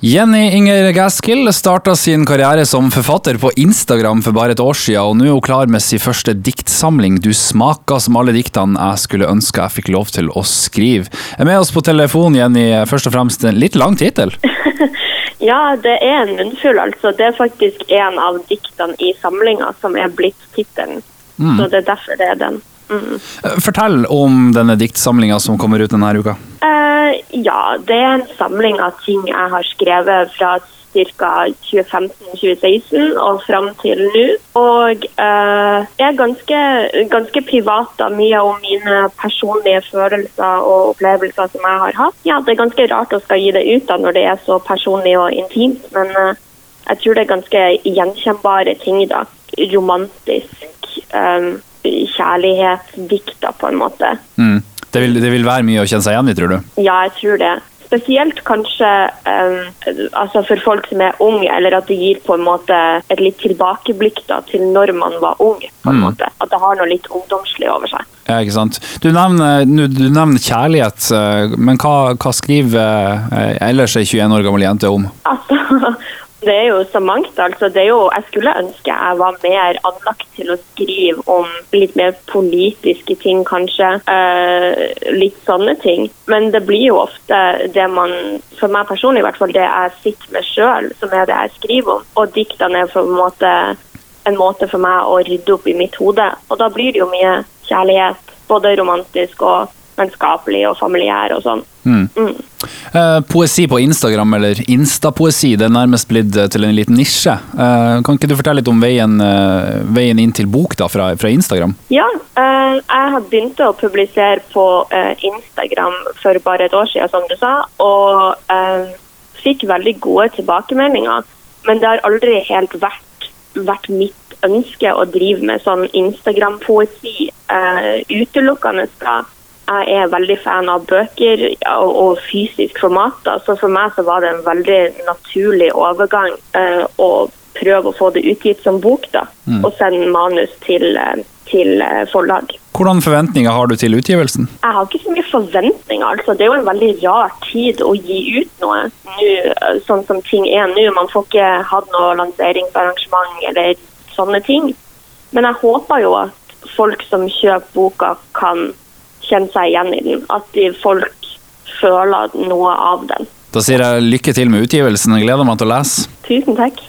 Jenny Inger Gaskill starta sin karriere som forfatter på Instagram for bare et år siden, og nå er hun klar med sin første diktsamling, Du smaker som alle diktene jeg skulle ønske jeg fikk lov til å skrive. Er med oss på telefon, Jenny. Først og fremst en litt lang tittel? ja, det er en munnfull, altså. Det er faktisk en av diktene i samlinga som er blitt tittelen. Mm. Så det er derfor det er den. Mm. Fortell om denne diktsamlinga som kommer ut denne uka. Ja, det er en samling av ting jeg har skrevet fra ca. 2015-2016 og fram til nå. Og jeg er ganske, ganske privat, da, mye om mine personlige følelser og opplevelser som jeg har hatt. Ja, Det er ganske rart å skal gi det ut da når det er så personlig og intimt, men eh, jeg tror det er ganske gjenkjennbare ting. da. Romantisk. Um, kjærlighetsdikter, på en måte. Mm. Det vil, det vil, være mye å kjenne seg igjen i, tror du? Ja, jeg tror det. Spesielt kanskje um, altså for folk som er unge, eller at det gir på en måte et litt tilbakeblikk da, til når man var ung. på en mm. måte. At det har noe litt ungdomslig over seg. Ja, ikke sant. Du nevner, du nevner kjærlighet, eh, men hva, hva skriver eh, ellers ei 21 år gammel jente om? Altså, det er jo så mangt. altså. Det er jo, jeg skulle ønske jeg var mer anlagt til å skrive om litt mer politiske ting, kanskje. Eh, litt sånne ting. Men det blir jo ofte det man, for meg personlig i hvert fall, det jeg sitter med sjøl, som er det jeg skriver om. Og diktene er på en måte en måte for meg å rydde opp i mitt hode. Og da blir det jo mye kjærlighet, både romantisk og vennskapelig og familiær og sånn. Mm. Mm. Eh, poesi på Instagram, eller instapoesi, det er nærmest blitt eh, til en liten nisje. Eh, kan ikke du fortelle litt om veien, veien inn til bok da, fra, fra Instagram? Ja, eh, jeg har begynt å publisere på Instagram for bare et år siden, som du sa. Og fikk veldig gode tilbakemeldinger. Men det har aldri helt vært, vært mitt ønske å drive med sånn Instagram-poesi utelukkende. da jeg er veldig fan av bøker og, og fysisk format. Da. Så for meg så var det en veldig naturlig overgang eh, å prøve å få det utgitt som bok, da. Mm. Og sende manus til, uh, til uh, forlag. Hvordan forventninger har du til utgivelsen? Jeg har ikke så mye forventninger. altså. Det er jo en veldig rar tid å gi ut noe nå, sånn som ting er nå. Man får ikke hatt noe lanseringsarrangement eller sånne ting. Men jeg håper jo at folk som kjøper boka, kan kjenne seg igjen i den. At de folk føler noe av den. Da sier jeg lykke til med utgivelsen. Jeg gleder meg til å lese. Tusen takk.